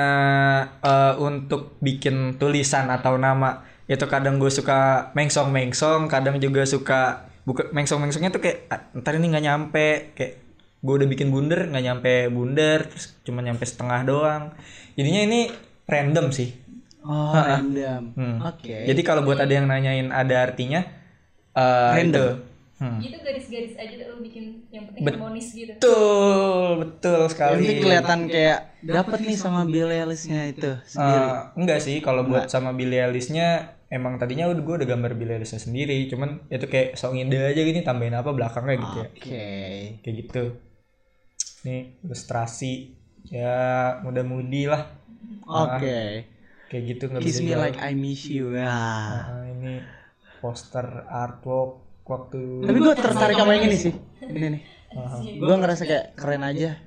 [SPEAKER 3] eh, untuk bikin tulisan atau nama itu kadang gue suka mengsong mengsong kadang juga suka buka mengsong mengsongnya tuh kayak "Ah, ntar ini nggak nyampe. Kayak gue udah bikin bundar nggak nyampe bundar terus cuma nyampe setengah doang. Jadinya ini random sih
[SPEAKER 1] Oh, random.
[SPEAKER 3] Hmm.
[SPEAKER 1] Oke.
[SPEAKER 3] jadi kalau buat ada yang nanyain ada artinya eh
[SPEAKER 1] Random.
[SPEAKER 3] itu Hmm.
[SPEAKER 2] Gitu garis-garis aja tuh lo bikin yang penting
[SPEAKER 3] Bet-
[SPEAKER 2] harmonis gitu.
[SPEAKER 3] betul betul sekali
[SPEAKER 1] Ini kelihatan kayak dapat nih sama Billie Eilish-nya itu sendiri.
[SPEAKER 3] Eh, enggak sih kalau buat sama Billie Eilish-nya emang tadinya udah gue udah gambar Billie sendiri cuman itu kayak sok ngide aja gini tambahin apa belakangnya gitu ya
[SPEAKER 1] Oke.
[SPEAKER 3] kayak gitu nih ilustrasi ya mudah-mudi lah
[SPEAKER 1] Oke.
[SPEAKER 3] Kayak gitu nggak
[SPEAKER 1] Kiss
[SPEAKER 3] bisa
[SPEAKER 1] me like I miss you. Ah.
[SPEAKER 3] Nah, ini poster artwork waktu
[SPEAKER 1] Tapi gue tertarik sama yang ini sih. Ini nih. Gue ngerasa kayak keren aja.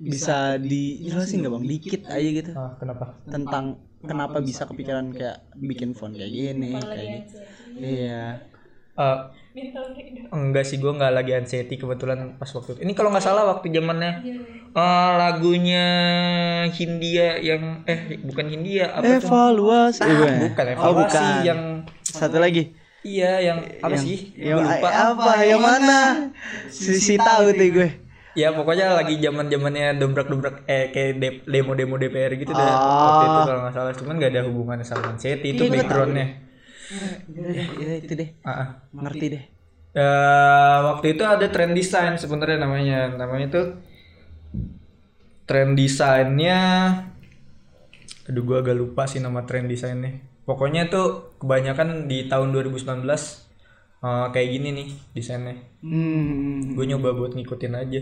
[SPEAKER 1] Bisa dijelasin nggak bang? Dikit aja gitu.
[SPEAKER 3] Ah, kenapa
[SPEAKER 1] Tentang kenapa bisa kepikiran kayak bikin font kayak gini, kayak gitu. Iya.
[SPEAKER 3] Eh, enggak sih gue nggak lagi anxiety kebetulan pas waktu itu. ini kalau nggak salah waktu zamannya eh, lagunya Hindia yang eh bukan Hindia apa tuh
[SPEAKER 1] Evaluasi. Eh,
[SPEAKER 3] bukan
[SPEAKER 1] Oh,
[SPEAKER 3] evaluasi
[SPEAKER 1] bukan.
[SPEAKER 3] yang
[SPEAKER 1] Satu lagi.
[SPEAKER 3] iya yang apa sih
[SPEAKER 1] Yang
[SPEAKER 3] lupa
[SPEAKER 1] apa? Yang mana? Sisi tahu tuh gue.
[SPEAKER 3] ya pokoknya lagi zaman zamannya dobrak dobrak eh kayak demo demo DPR gitu dah
[SPEAKER 1] Ah.
[SPEAKER 3] waktu itu kalau nggak salah cuman nggak ada hubungannya sama anxiety itu
[SPEAKER 1] Iya,
[SPEAKER 3] backgroundnya
[SPEAKER 1] Iya, iya, itu deh.
[SPEAKER 3] Ah, ah.
[SPEAKER 1] Ngerti deh.
[SPEAKER 3] Eh, waktu itu ada trend design sebenarnya namanya namanya itu trend desainnya aduh gua agak lupa sih nama trend desainnya pokoknya tuh kebanyakan di tahun 2019 eh, kayak gini nih desainnya
[SPEAKER 1] Hmm.
[SPEAKER 3] gue nyoba buat ngikutin aja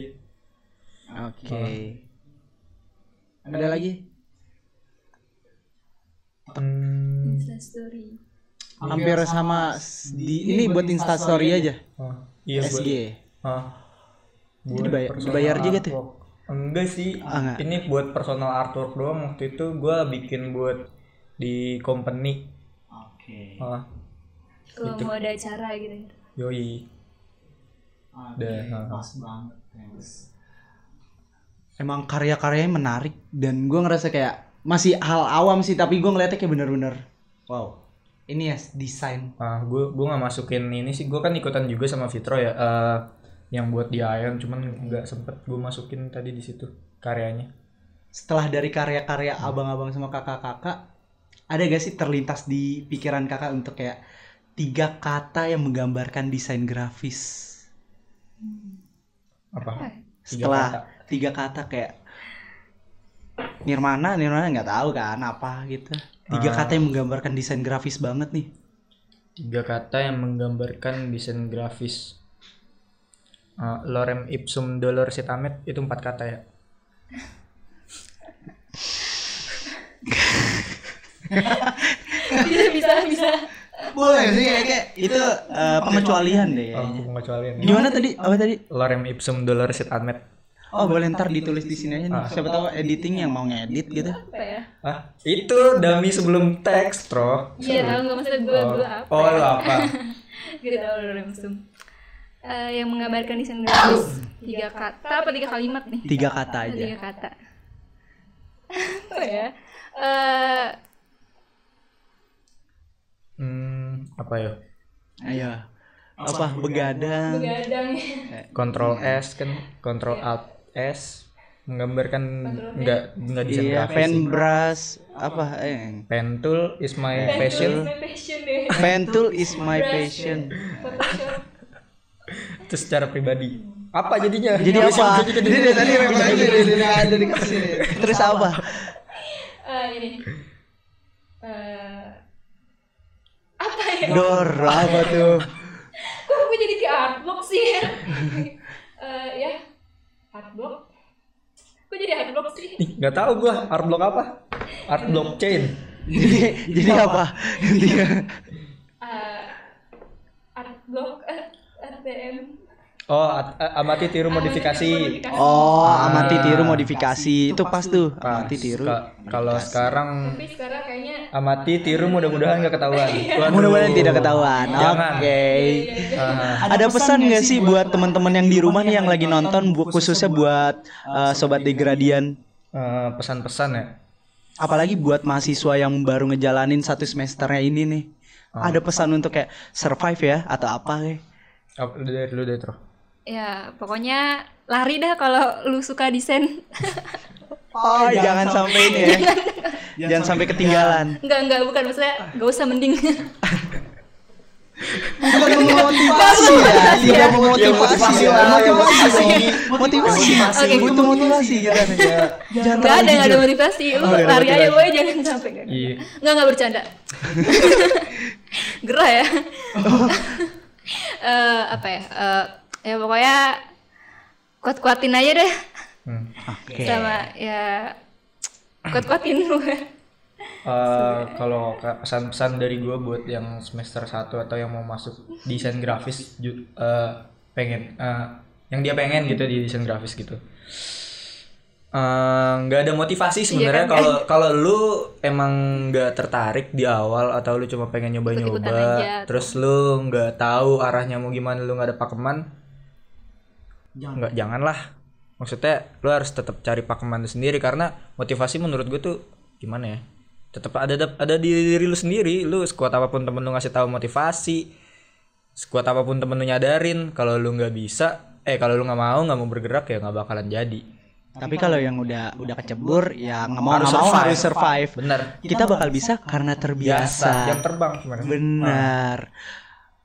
[SPEAKER 1] Oke. Ada lagi?
[SPEAKER 3] Hmm,
[SPEAKER 2] Instastory.
[SPEAKER 1] Hampir sama s- di ini buat Instastory aja.
[SPEAKER 3] oh, iya buat
[SPEAKER 1] SG.
[SPEAKER 3] ah,
[SPEAKER 1] Jadi dibayar, dibayar juga tuh.
[SPEAKER 3] enggak sih
[SPEAKER 1] Ah, enggak.
[SPEAKER 3] ini buat personal artwork doang waktu itu gua bikin buat di company
[SPEAKER 1] Oke.
[SPEAKER 3] ah,
[SPEAKER 2] Kalau mau ada acara gitu.
[SPEAKER 3] yoi Udah, nah.
[SPEAKER 1] banget. Emang karya-karyanya menarik dan gue ngerasa kayak masih hal awam sih tapi gue ngeliatnya kayak bener-bener wow ini ya desain
[SPEAKER 3] Ah, gue gue nggak masukin ini sih. Gue kan ikutan juga sama Fitro ya. eh, yang buat di Ion, cuman nggak sempet gue masukin tadi di situ karyanya.
[SPEAKER 1] setelah dari karya-karya abang-abang sama kakak-kakak ada gak sih terlintas di pikiran kakak untuk kayak tiga kata yang menggambarkan desain grafis
[SPEAKER 3] Apa? Tiga
[SPEAKER 1] setelah
[SPEAKER 3] kata.
[SPEAKER 1] tiga kata kayak Nirmana Nirmana nggak tahu kan apa gitu tiga
[SPEAKER 3] Ah.
[SPEAKER 1] kata yang menggambarkan desain grafis banget nih
[SPEAKER 3] Tiga kata yang menggambarkan desain grafis. Ah, lorem ipsum dolor sit amet itu empat kata ya.
[SPEAKER 2] bisa bisa bisa.
[SPEAKER 1] boleh sih kayak itu eh, pengecualian deh
[SPEAKER 3] Oh, pengecualian.
[SPEAKER 1] gimana tadi apa tadi
[SPEAKER 3] Lorem ipsum dolor sit amet.
[SPEAKER 1] Oh boleh ntar ditulis di sini aja nih siapa tahu editing yang mau ngedit gitu
[SPEAKER 2] Apa ya?
[SPEAKER 3] Ah, itu dummy sebelum teks, Tro.
[SPEAKER 2] Iya tahu nggak maksudnya gue gue apa?
[SPEAKER 3] Oh, lu apa? [LAUGHS]
[SPEAKER 2] Gitu tahu lu langsung. Eh, yang menggambarkan desain grafis tiga kata apa tiga kalimat nih?
[SPEAKER 1] tiga kata aja
[SPEAKER 2] Tiga kata. [LAUGHS] apa ya? Eh
[SPEAKER 3] Hmm, apa ya?
[SPEAKER 1] ayo apa begadang
[SPEAKER 2] begadang.
[SPEAKER 3] Control S kan, Control Alt S menggambarkan enggak enggak desain
[SPEAKER 1] iya pen brush apa eh
[SPEAKER 3] Pen tool is my
[SPEAKER 2] Passion.
[SPEAKER 3] passion. [LAUGHS]
[SPEAKER 1] pen tool is my passion.
[SPEAKER 3] Itu secara pribadi. Apa jadinya?
[SPEAKER 1] jadi apa jadi dari tadi ada di sini terus apa
[SPEAKER 2] Eh, ini. Eh apa ya?
[SPEAKER 1] dor apa tuh
[SPEAKER 2] Kok gue jadi ke artblock sih? [LAUGHS] Eh ya, artblock. Kok jadi artblock sih?
[SPEAKER 3] Ih, nggak tahu gua art block apa? Art blockchain.
[SPEAKER 1] jadi jadi apa Dia
[SPEAKER 2] Eh artblock eh, RTM.
[SPEAKER 3] Oh, at- eh, amati tiru modifikasi.
[SPEAKER 1] oh amati tiru modifikasi itu pas tuh
[SPEAKER 3] Pas.
[SPEAKER 1] amati tiru
[SPEAKER 3] Ka- Kalau sekarang
[SPEAKER 2] Tapi sekarang kayaknya
[SPEAKER 3] amati tiru mudah-mudahan nggak ketahuan. Waduh.
[SPEAKER 1] mudah-mudahan tidak ketahuan
[SPEAKER 3] Jangan.
[SPEAKER 1] oke
[SPEAKER 3] Ah,
[SPEAKER 1] ada pesan nggak sih buat teman-teman yang di rumah nih yang lagi nonton khususnya buat uh, sobat degradian
[SPEAKER 3] Eh, pesan-pesan ya.
[SPEAKER 1] Apalagi buat mahasiswa yang baru ngejalanin satu semesternya ini nih. Ada pesan untuk kayak survive ya atau apa kayak?
[SPEAKER 3] Dari lu deh, Tro?
[SPEAKER 2] Ya, pokoknya lari dah kalau lu suka desain.
[SPEAKER 1] Oh, jangan sampai ini ya. [LAUGHS] Jangan sampai ketinggalan.
[SPEAKER 2] enggak, enggak, bukan maksudnya gak usah mending.
[SPEAKER 1] Bukan memotivasi ya, tidak memotivasi, motivasi, motivasi,
[SPEAKER 2] Oke.
[SPEAKER 1] butuh motivasi kita. Jangan
[SPEAKER 2] Enggak ada, enggak ada motivasi. Lu
[SPEAKER 1] Oh, nggak
[SPEAKER 2] lari aja
[SPEAKER 1] motivasi.
[SPEAKER 2] gue jangan sampai enggak.
[SPEAKER 3] Iya.
[SPEAKER 2] Enggak, enggak bercanda. [LAUGHS] Gerah ya. [LAUGHS] Eh, apa ya? Ya pokoknya kuat-kuatin aja deh.
[SPEAKER 3] Hmm.
[SPEAKER 1] Oke.
[SPEAKER 2] Sama ya kuat-kuatin lu.
[SPEAKER 3] Eh, kalau ka- pesan-pesan dari gue buat yang semester 1 atau yang mau masuk desain grafis eh, pengen eh, yang dia pengen gitu di desain grafis gitu nggak ada motivasi sebenarnya
[SPEAKER 2] Iya kan,
[SPEAKER 3] kalau kalau lu emang nggak tertarik di awal atau lu cuma pengen nyoba-nyoba terus lu nggak tahu arahnya mau gimana lu nggak ada pakeman nggak janganlah maksudnya lu harus tetap cari pakeman lu sendiri karena motivasi menurut gue tuh gimana ya tetap ada ada di diri lu sendiri lu sekuat apa pun temen lu ngasih tahu motivasi sekuat apa pun temen lu nyadarin kalau lu nggak bisa eh kalau lu nggak mau nggak mau bergerak ya nggak bakalan jadi
[SPEAKER 1] Tapi kalau yang udah udah kecebur ya nggak mau
[SPEAKER 3] Harus
[SPEAKER 1] mau
[SPEAKER 3] survive.
[SPEAKER 1] harus survive.
[SPEAKER 3] bener
[SPEAKER 1] Kita bakal bisa karena terbiasa.
[SPEAKER 3] jam terbang gimana
[SPEAKER 1] Benar.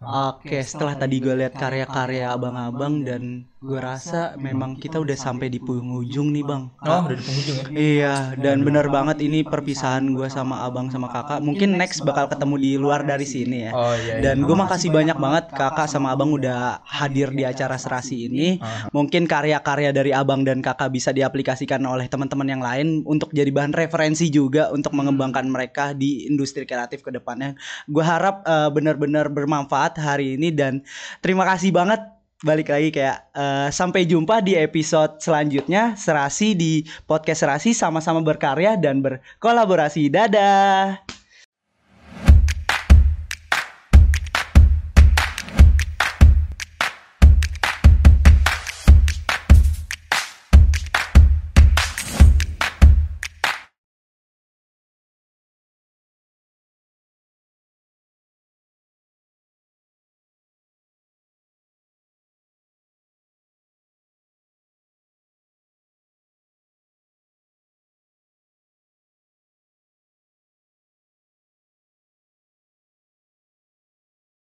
[SPEAKER 1] Oke, setelah tadi gue lihat karya-karya abang-abang dan gue rasa memang kita udah sampai di penghujung nih bang.
[SPEAKER 3] oh udah di penghujung ya
[SPEAKER 1] Iya, dan benar banget ini perpisahan gue sama abang sama kakak. Mungkin next bakal ketemu di luar dari sini ya.
[SPEAKER 3] oh iya, iya.
[SPEAKER 1] Dan gue makasih banyak banget kakak sama abang udah hadir di acara serasi ini. Mungkin karya-karya dari abang dan kakak bisa diaplikasikan oleh teman-teman yang lain untuk jadi bahan referensi juga untuk mengembangkan mereka di industri kreatif ke depannya. Gue harap eh, benar-benar bermanfaat hari ini dan terima kasih banget balik lagi kayak eh, sampai jumpa di episode selanjutnya serasi di podcast serasi sama-sama berkarya dan berkolaborasi. Dadah